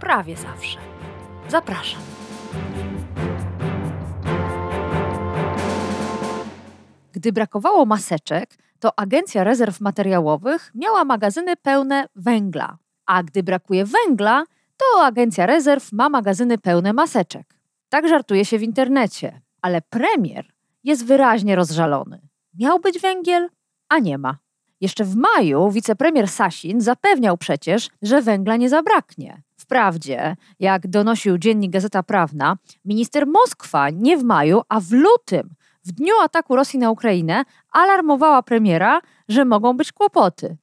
prawie zawsze. Zapraszam. Gdy brakowało maseczek, to Agencja Rezerw Materiałowych miała magazyny pełne węgla, a gdy brakuje węgla, to Agencja Rezerw ma magazyny pełne maseczek. Tak żartuje się w internecie, ale premier jest wyraźnie rozżalony. Miał być węgiel, a nie ma. Jeszcze w maju wicepremier Sasin zapewniał przecież, że węgla nie zabraknie. Wprawdzie, jak donosił dziennik Gazeta Prawna, minister Moskwa nie w maju, a w lutym, w dniu ataku Rosji na Ukrainę, alarmowała premiera, że mogą być kłopoty.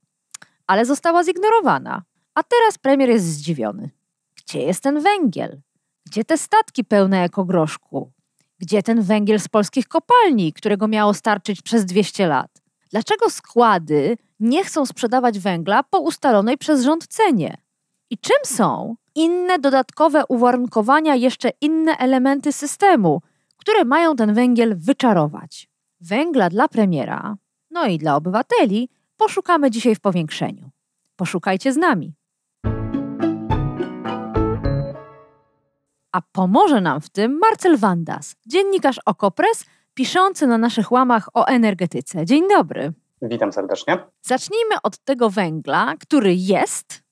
Ale została zignorowana. A teraz premier jest zdziwiony. Gdzie jest ten węgiel? Gdzie te statki pełne ekogroszku? Gdzie ten węgiel z polskich kopalni, którego miało starczyć przez 200 lat? Dlaczego składy nie chcą sprzedawać węgla po ustalonej przez rząd cenie? I czym są inne dodatkowe uwarunkowania, jeszcze inne elementy systemu, które mają ten węgiel wyczarować? Węgla dla premiera, no i dla obywateli, poszukamy dzisiaj w powiększeniu. Poszukajcie z nami. A pomoże nam w tym Marcel Wandas, dziennikarz Okopres, piszący na naszych łamach o energetyce. Dzień dobry. Witam serdecznie. Zacznijmy od tego węgla, który jest,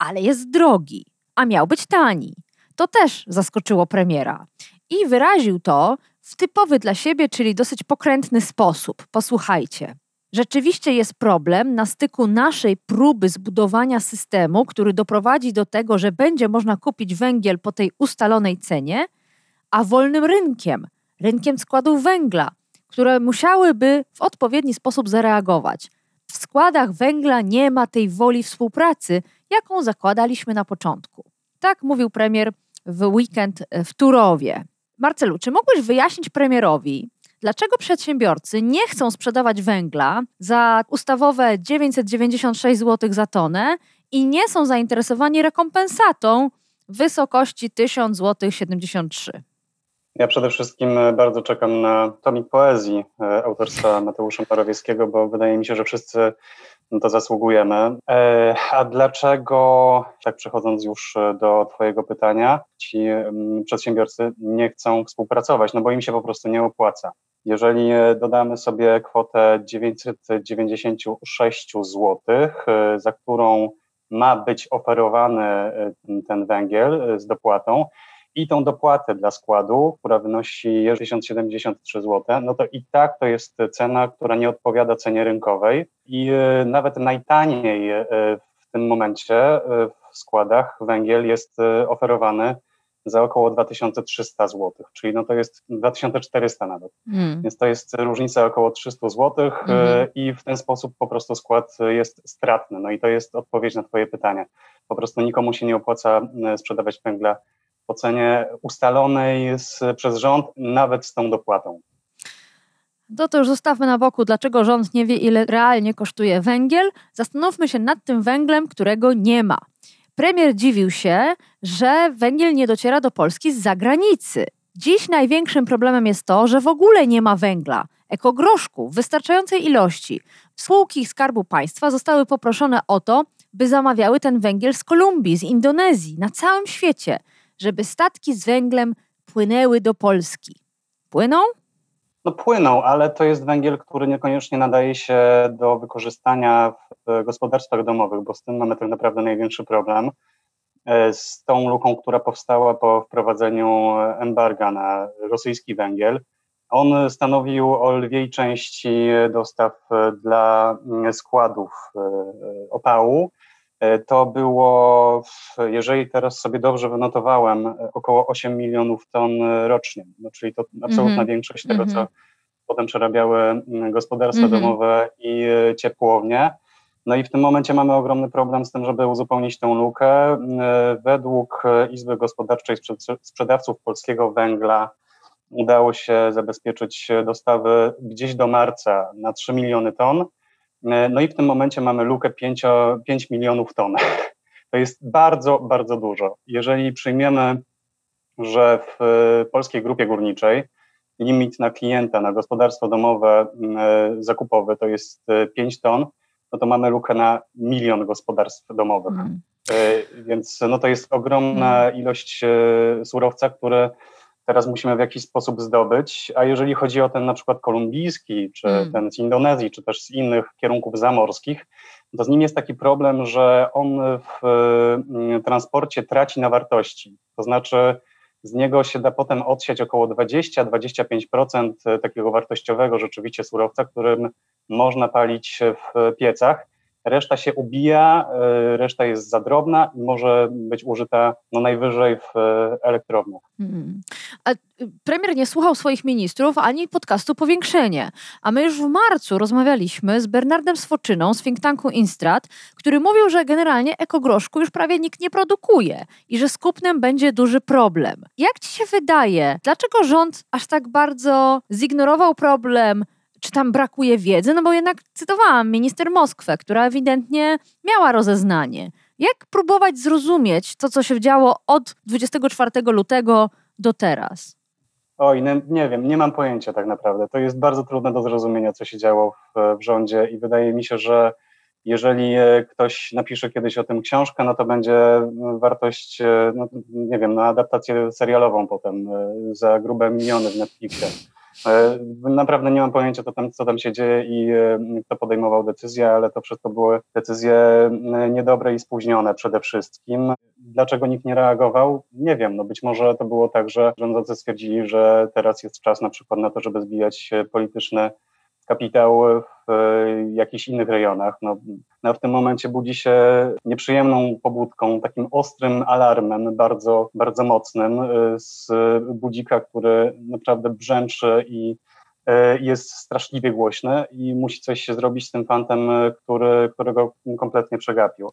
ale jest drogi, a miał być tani. To też zaskoczyło premiera. I wyraził to w typowy dla siebie, czyli dosyć pokrętny sposób. Posłuchajcie. Rzeczywiście jest problem na styku naszej próby zbudowania systemu, który doprowadzi do tego, że będzie można kupić węgiel po tej ustalonej cenie, a wolnym rynkiem, rynkiem składów węgla, które musiałyby w odpowiedni sposób zareagować. W składach węgla nie ma tej woli współpracy, jaką zakładaliśmy na początku. Tak mówił premier w weekend w Turowie. Marcelu, czy mógłbyś wyjaśnić premierowi, dlaczego przedsiębiorcy nie chcą sprzedawać węgla za ustawowe 996 zł za tonę i nie są zainteresowani rekompensatą w wysokości 1000 zł 73? Ja przede wszystkim bardzo czekam na tomik poezji e, autorstwa Mateusza Morawieckiego, bo wydaje mi się, że wszyscy to zasługujemy. E, a dlaczego, tak przechodząc już do Twojego pytania, ci mm, przedsiębiorcy nie chcą współpracować? No bo im się po prostu nie opłaca. Jeżeli dodamy sobie kwotę 996 zł, e, za którą ma być oferowany ten węgiel z dopłatą, i tą dopłatę dla składu, która wynosi 1073 zł, no to i tak to jest cena, która nie odpowiada cenie rynkowej i e, nawet najtaniej e, w tym momencie e, w składach węgiel jest oferowany za około 2300 zł, czyli no to jest 2400 nawet. Mm. Więc to jest różnica około 300 zł mm. i w ten sposób po prostu skład jest stratny. No i to jest odpowiedź na Twoje pytanie. Po prostu nikomu się nie opłaca sprzedawać węgla po cenie ustalonej z, przez rząd, nawet z tą dopłatą. To to już zostawmy na boku, dlaczego rząd nie wie, ile realnie kosztuje węgiel. Zastanówmy się nad tym węglem, którego nie ma. Premier dziwił się, że węgiel nie dociera do Polski z zagranicy. Dziś największym problemem jest to, że w ogóle nie ma węgla, ekogroszku w wystarczającej ilości. Spółki Skarbu Państwa zostały poproszone o to, by zamawiały ten węgiel z Kolumbii, z Indonezji, na całym świecie żeby statki z węglem płynęły do Polski. Płyną? No płyną, ale to jest węgiel, który niekoniecznie nadaje się do wykorzystania w gospodarstwach domowych, bo z tym mamy tak naprawdę największy problem. E, z tą luką, która powstała po wprowadzeniu embarga na rosyjski węgiel. On stanowił o lwiej części dostaw dla składów e, opału, E, to było, jeżeli teraz sobie dobrze wynotowałem, e, około 8 milionów ton e, rocznie, no, czyli to absolutna mm -hmm. większość tego, mm -hmm. co potem przerabiały gospodarstwa mm -hmm. domowe i ciepłownie. No i w tym momencie mamy ogromny problem z tym, żeby uzupełnić tę lukę. Według Izby Gospodarczej Sprzedawców Polskiego Węgla udało się zabezpieczyć dostawy gdzieś do marca na 3 miliony ton. No i w tym momencie mamy lukę 5, 5 milionów ton. To jest bardzo, bardzo dużo. Jeżeli przyjmiemy, że w polskiej grupie górniczej limit na klienta, na gospodarstwo domowe zakupowe to jest 5 ton, no to mamy lukę na milion gospodarstw domowych. Mm. Więc no to jest ogromna mm. ilość e, surowca, który teraz musimy w jakiś sposób zdobyć, a jeżeli chodzi o ten na przykład kolumbijski, czy mm. ten z Indonezji, czy też z innych kierunków zamorskich, to z nim jest taki problem, że on w mm, transporcie traci na wartości. To znaczy z niego się da potem odsiać około 20-25% takiego wartościowego rzeczywiście surowca, którym można palić w piecach reszta się ubija, e, reszta jest za drobna i może być użyta no, najwyżej w e, elektrowniach. Mm. A y, premier nie słuchał swoich ministrów ani podcastu Powiększenie. A my już w marcu rozmawialiśmy z Bernardem Swoczyną z think tanku Instrat, który mówił, że generalnie ekogroszku już prawie nikt nie produkuje i że z kupnem będzie duży problem. Jak ci się wydaje, dlaczego rząd aż tak bardzo zignorował problem czy tam brakuje wiedzy? No bo jednak cytowałam minister Moskwę, która ewidentnie miała rozeznanie. Jak próbować zrozumieć to, co się działo od 24 lutego do teraz? Oj, nie, nie wiem, nie mam pojęcia tak naprawdę. To jest bardzo trudne do zrozumienia, co się działo w, w rządzie i wydaje mi się, że jeżeli e, ktoś napisze kiedyś o tym książkę, no to będzie wartość, e, no, nie wiem, na adaptację serialową potem e, za grube miliony w Netflixie. E, naprawdę nie mam pojęcia, co tam, co tam się dzieje i e, kto podejmował decyzje, ale to wszystko były decyzje niedobre i spóźnione przede wszystkim. Dlaczego nikt nie reagował? Nie wiem. No być może to było tak, że rządzący stwierdzili, że teraz jest czas na przykład na to, żeby zbijać polityczne kapitał w e, jakichś innych rejonach. No, no, w tym momencie budzi się nieprzyjemną pobudką, takim ostrym alarmem, bardzo, bardzo mocnym e, z budzika, który naprawdę brzęczy i e, jest straszliwie głośny i musi coś się zrobić z tym fantem, który, którego kompletnie przegapił.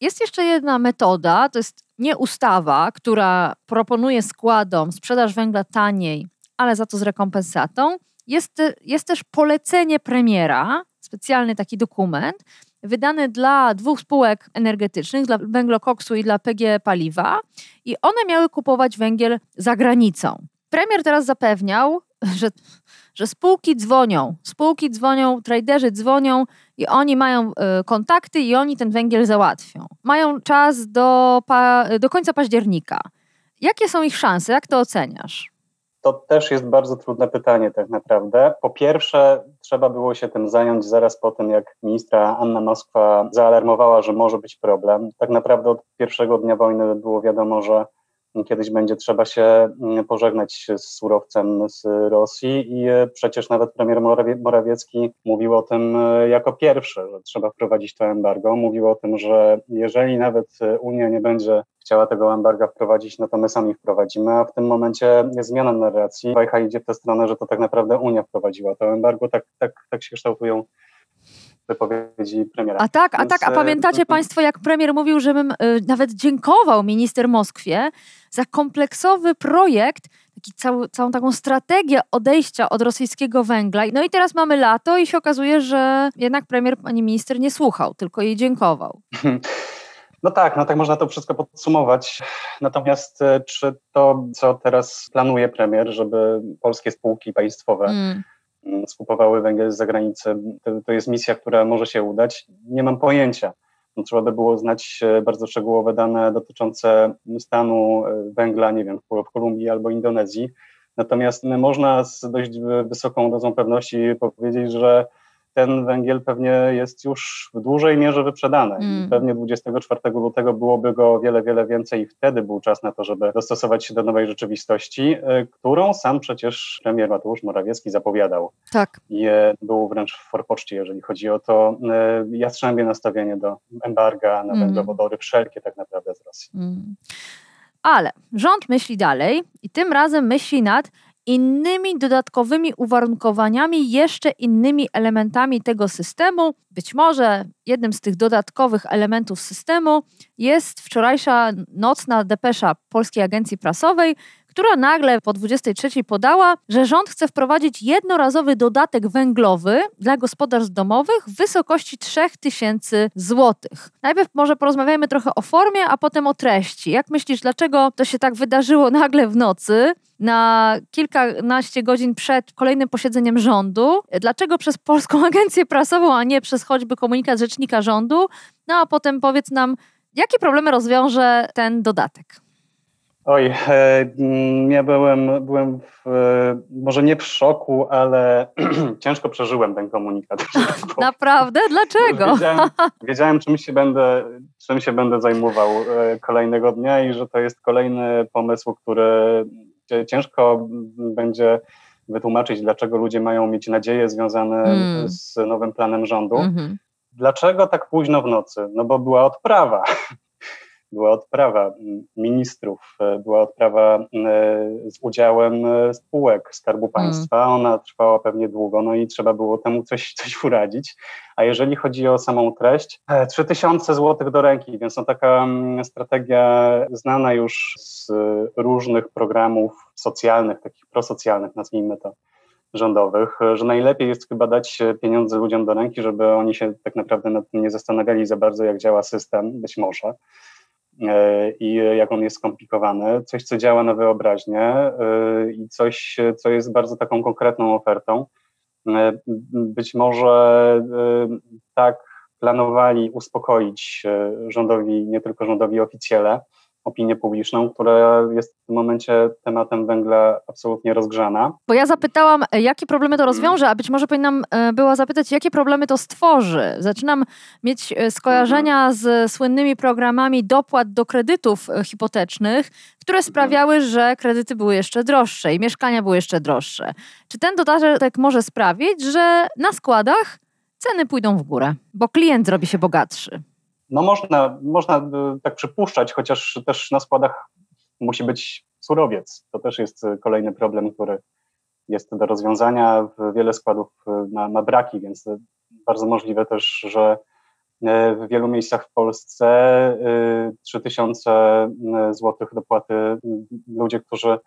Jest jeszcze jedna metoda, to jest nie ustawa, która proponuje składom sprzedaż węgla taniej, ale za to z rekompensatą, jest, jest też polecenie premiera, specjalny taki dokument, wydany dla dwóch spółek energetycznych, dla węglokoksu i dla PG Paliwa, i one miały kupować węgiel za granicą. Premier teraz zapewniał, że, że spółki dzwonią, spółki dzwonią, traderzy dzwonią i oni mają y, kontakty i oni ten węgiel załatwią. Mają czas do, do końca października. Jakie są ich szanse? Jak to oceniasz? To też jest bardzo trudne pytanie, tak naprawdę. Po pierwsze, trzeba było się tym zająć zaraz po tym, jak ministra Anna Moskwa zaalarmowała, że może być problem. Tak naprawdę od pierwszego dnia wojny było wiadomo, że kiedyś będzie trzeba się mm, pożegnać z surowcem z Rosji i e, przecież nawet premier Morawiecki mówił o tym e, jako pierwszy, że trzeba wprowadzić to embargo. Mówił o tym, że jeżeli nawet Unia nie będzie chciała tego embarga wprowadzić, no to my sami wprowadzimy, a w tym momencie jest zmiana narracji. Wajcha idzie w tę stronę, że to tak naprawdę Unia wprowadziła to embargo, tak, tak, tak się kształtują wypowiedzi premiera. A tak, a tak, a pamiętacie Państwo, jak premier mówił, żebym y, nawet dziękował minister Moskwie za kompleksowy projekt, taki cały, całą taką strategię odejścia od rosyjskiego węgla. No i teraz mamy lato i się okazuje, że jednak premier pani minister nie słuchał, tylko jej dziękował. No tak, no tak można to wszystko podsumować. Natomiast e, czy to, co teraz planuje premier, żeby polskie spółki państwowe mm. Mm skupowały węgiel z zagranicy, to, to, jest misja, która może się udać? Nie mam pojęcia. No, trzeba by było znać e, bardzo szczegółowe dane dotyczące stanu e, węgla, nie wiem, w Kolumbii albo Indonezji. Natomiast można z dość wysoką dozą pewności powiedzieć, że ten węgiel pewnie jest już w dużej mierze wyprzedany. Mm. Pewnie 24 lutego byłoby go o wiele, wiele więcej i wtedy był czas na to, żeby dostosować się do nowej rzeczywistości, e, którą sam przecież premier Mateusz Morawiecki zapowiadał. Tak. I e, był wręcz w forpoczcie, jeżeli chodzi o to e, jastrzębie nastawienie do embarga na mm. węglowodory, wszelkie tak naprawdę z Rosji. Mm. Ale rząd myśli dalej i tym razem myśli nad innymi dodatkowymi uwarunkowaniami, jeszcze innymi elementami tego systemu. Być może jednym z tych dodatkowych elementów systemu jest wczorajsza nocna depesza Polskiej Agencji Prasowej, która nagle po 23 podała, że rząd chce wprowadzić jednorazowy dodatek węglowy dla gospodarstw domowych w wysokości 3000 zł. Najpierw może porozmawiajmy trochę o formie, a potem o treści. Jak myślisz, dlaczego to się tak wydarzyło nagle w nocy? na kilkanaście godzin przed kolejnym posiedzeniem rządu. Dlaczego przez Polską Agencję Prasową, a nie przez choćby komunikat rzecznika rządu? No a potem powiedz nam, jakie problemy rozwiąże ten dodatek? Oj, e, mm, ja byłem, byłem w, e, może nie w szoku, ale ciężko przeżyłem ten komunikat. Tak Naprawdę? Dlaczego? Wiedziałem, wiedziałem, czym, się będę, czym się będę zajmował e, kolejnego dnia i że to jest kolejny pomysł, który ciężko będzie wytłumaczyć, dlaczego ludzie mają mieć nadzieje związane mm. z nowym planem rządu. Mm -hmm. Dlaczego tak późno w nocy? No bo była odprawa była odprawa ministrów, e, była odprawa e, z udziałem e, spółek Skarbu mm. Państwa. Ona trwała pewnie długo, no i trzeba było temu coś, coś uradzić. A jeżeli chodzi o samą treść, 3000 zł do ręki, więc to taka strategia znana już z różnych programów socjalnych, takich prosocjalnych, nazwijmy to rządowych, że najlepiej jest chyba dać pieniądze ludziom do ręki, żeby oni się tak naprawdę nad tym nie zastanawiali za bardzo, jak działa system, być może. E, i jak on jest skomplikowany, coś, co działa na wyobraźnię e, i coś, co jest bardzo taką konkretną ofertą. E, być może tak planowali uspokoić rządowi, nie tylko rządowi oficjele, opinię publiczną, która jest w tym momencie tematem węgla absolutnie rozgrzana. Bo ja zapytałam, e, jakie problemy to rozwiąże, a być może powinnam e, była zapytać, jakie problemy to stworzy. Zaczynam mieć e, skojarzenia z słynnymi programami dopłat do kredytów hipotecznych, które sprawiały, że kredyty były jeszcze droższe i mieszkania były jeszcze droższe. Czy ten dodatek może sprawić, że na składach ceny pójdą w górę, bo klient zrobi się bogatszy? No można, można e, tak przypuszczać, chociaż też na składach musi być surowiec. To też jest e, kolejny problem, który jest do rozwiązania. Wiele składów e, ma, ma braki, więc bardzo możliwe też, że w wielu miejscach w Polsce 3000 zł dopłaty ludzie, którzy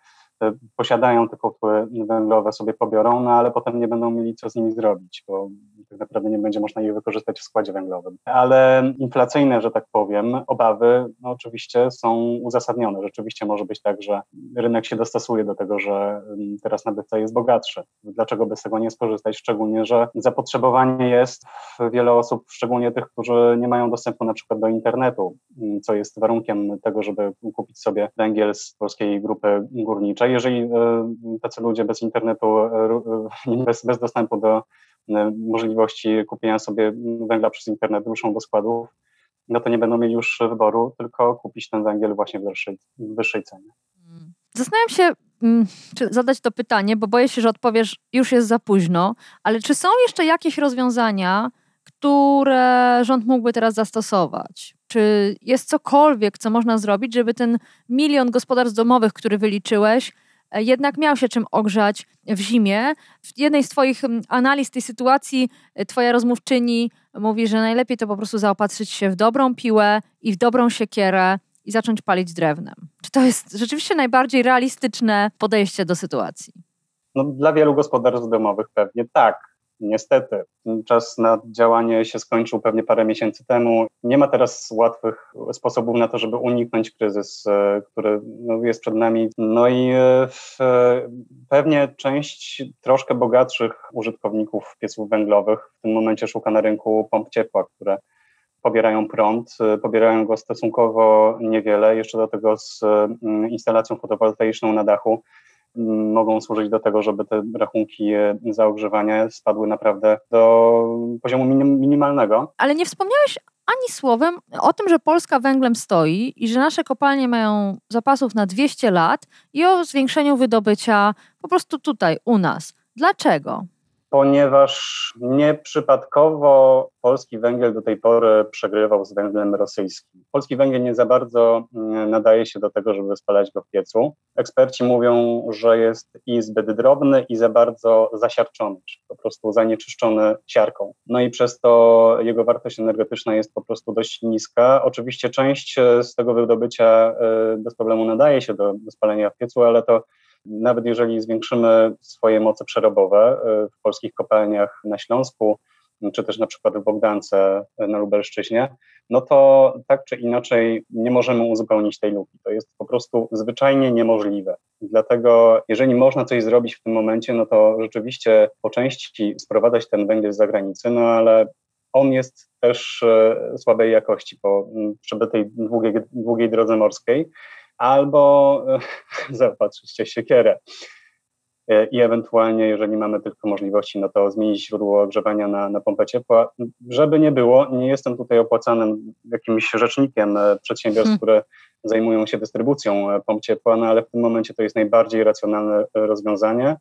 posiadają te kotły węglowe sobie pobiorą, no ale potem nie będą mieli co z nimi zrobić, bo tak naprawdę nie będzie można ich wykorzystać w składzie węglowym. Ale inflacyjne, że tak powiem, obawy no oczywiście są uzasadnione. Rzeczywiście może być tak, że rynek się dostosuje do tego, że mm, teraz nabywca jest bogatszy. Dlaczego by z tego nie skorzystać? Szczególnie, że zapotrzebowanie jest wiele osób, szczególnie tych, którzy nie mają dostępu na przykład do internetu, mm, co jest warunkiem tego, żeby kupić sobie węgiel z polskiej grupy górniczej. Jeżeli y, tacy ludzie bez internetu, y, y, bez, bez dostępu do możliwości kupienia sobie węgla przez internet ruszą do składów, no to nie będą mieli już wyboru, tylko kupić ten węgiel właśnie w wyższej, w wyższej cenie. Zastanawiam się, mm, czy zadać to pytanie, bo boję się, że odpowiesz, już jest za późno, ale czy są jeszcze jakieś rozwiązania, które rząd mógłby teraz zastosować? Czy jest cokolwiek, co można zrobić, żeby ten milion gospodarstw domowych, który wyliczyłeś, E, jednak miał się czym ogrzać w zimie. W jednej z Twoich mm, analiz tej sytuacji e, Twoja rozmówczyni mówi, że najlepiej to po prostu zaopatrzyć się w dobrą piłę i w dobrą siekierę i zacząć palić drewnem. Czy to jest rzeczywiście najbardziej realistyczne podejście do sytuacji? No, dla wielu gospodarstw domowych pewnie tak Niestety, czas na działanie się skończył pewnie parę miesięcy temu. Nie ma teraz łatwych sposobów na to, żeby uniknąć kryzys, e, który no, jest przed nami. No i e, w, pewnie część troszkę bogatszych użytkowników pieców węglowych w tym momencie szuka na rynku pomp ciepła, które pobierają prąd, e, pobierają go stosunkowo niewiele, jeszcze do tego z instalacją fotowoltaiczną na dachu mogą służyć do tego, żeby te rachunki za ogrzewanie spadły naprawdę do poziomu minim, minimalnego. Ale nie wspomniałeś ani słowem o tym, że Polska węglem stoi i że nasze kopalnie mają zapasów na 200 lat i o zwiększeniu wydobycia po prostu tutaj, u nas. Dlaczego? Ponieważ nieprzypadkowo polski węgiel do tej pory przegrywał z węglem rosyjskim. Polski węgiel nie za bardzo mm, nadaje się do tego, żeby spalać go w piecu. Eksperci mówią, że jest i zbyt drobny, i za bardzo zasiarczony, czy po prostu zanieczyszczony siarką. No i przez to jego wartość energetyczna jest po prostu dość niska. Oczywiście część z tego wydobycia y, bez problemu nadaje się do, do spalenia w piecu, ale to nawet jeżeli zwiększymy swoje moce przerobowe y, w polskich kopalniach na Śląsku, czy też na przykład w Bogdance na Lubelszczyźnie, no to tak czy inaczej nie możemy uzupełnić tej luki. To jest po prostu zwyczajnie niemożliwe. Dlatego, jeżeli można coś zrobić w tym momencie, no to rzeczywiście po części sprowadzać ten węgiel z zagranicy, no ale on jest też y, słabej jakości po przebytej długiej, długiej drodze morskiej albo zaopatrzyć siekierę. E, I ewentualnie, jeżeli mamy tylko możliwości, no to zmienić źródło ogrzewania na, na pompę ciepła. Żeby nie było, nie jestem tutaj opłacanym jakimś rzecznikiem e, przedsiębiorstw, hmm. które zajmują się dystrybucją e, pomp ciepła, no ale w tym momencie to jest najbardziej racjonalne rozwiązanie.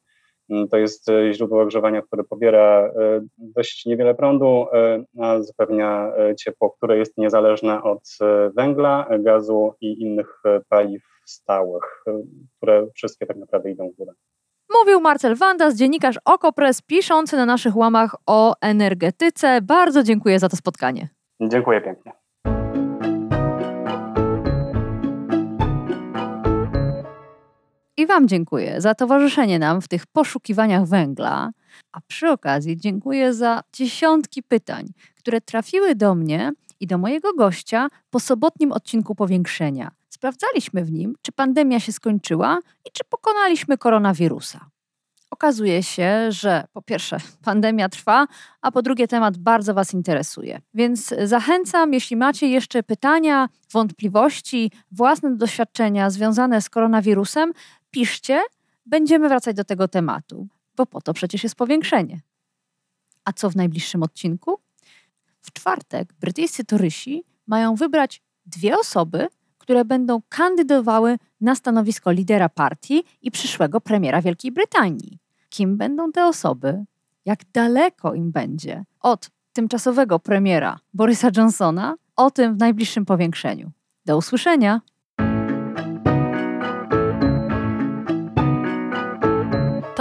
Mm, to jest e, źródło ogrzewania, które pobiera e, dość niewiele prądu, e, a zapewnia ciepło, które jest niezależne od węgla, gazu i innych paliw stałych, które wszystkie tak naprawdę idą w górę. Mówił Marcel Wandas, dziennikarz Okopres, piszący na naszych łamach o energetyce. Bardzo dziękuję za to spotkanie. Dziękuję pięknie. I Wam dziękuję za towarzyszenie nam w tych poszukiwaniach węgla, a przy okazji dziękuję za dziesiątki pytań, które trafiły do mnie i do mojego gościa po sobotnim odcinku powiększenia. Sprawdzaliśmy w nim, czy pandemia się skończyła i czy pokonaliśmy koronawirusa. Okazuje się, że po pierwsze pandemia trwa, a po drugie temat bardzo Was interesuje. Więc zachęcam, jeśli macie jeszcze pytania, wątpliwości, własne doświadczenia związane z koronawirusem, piszcie, będziemy wracać do tego tematu, bo po to przecież jest powiększenie. A co w najbliższym odcinku? W czwartek brytyjscy torysi mają wybrać dwie osoby, które będą kandydowały na stanowisko lidera partii i przyszłego premiera Wielkiej Brytanii. Kim będą te osoby? Jak daleko im będzie od tymczasowego premiera Borysa Johnsona? O tym w najbliższym powiększeniu. Do usłyszenia!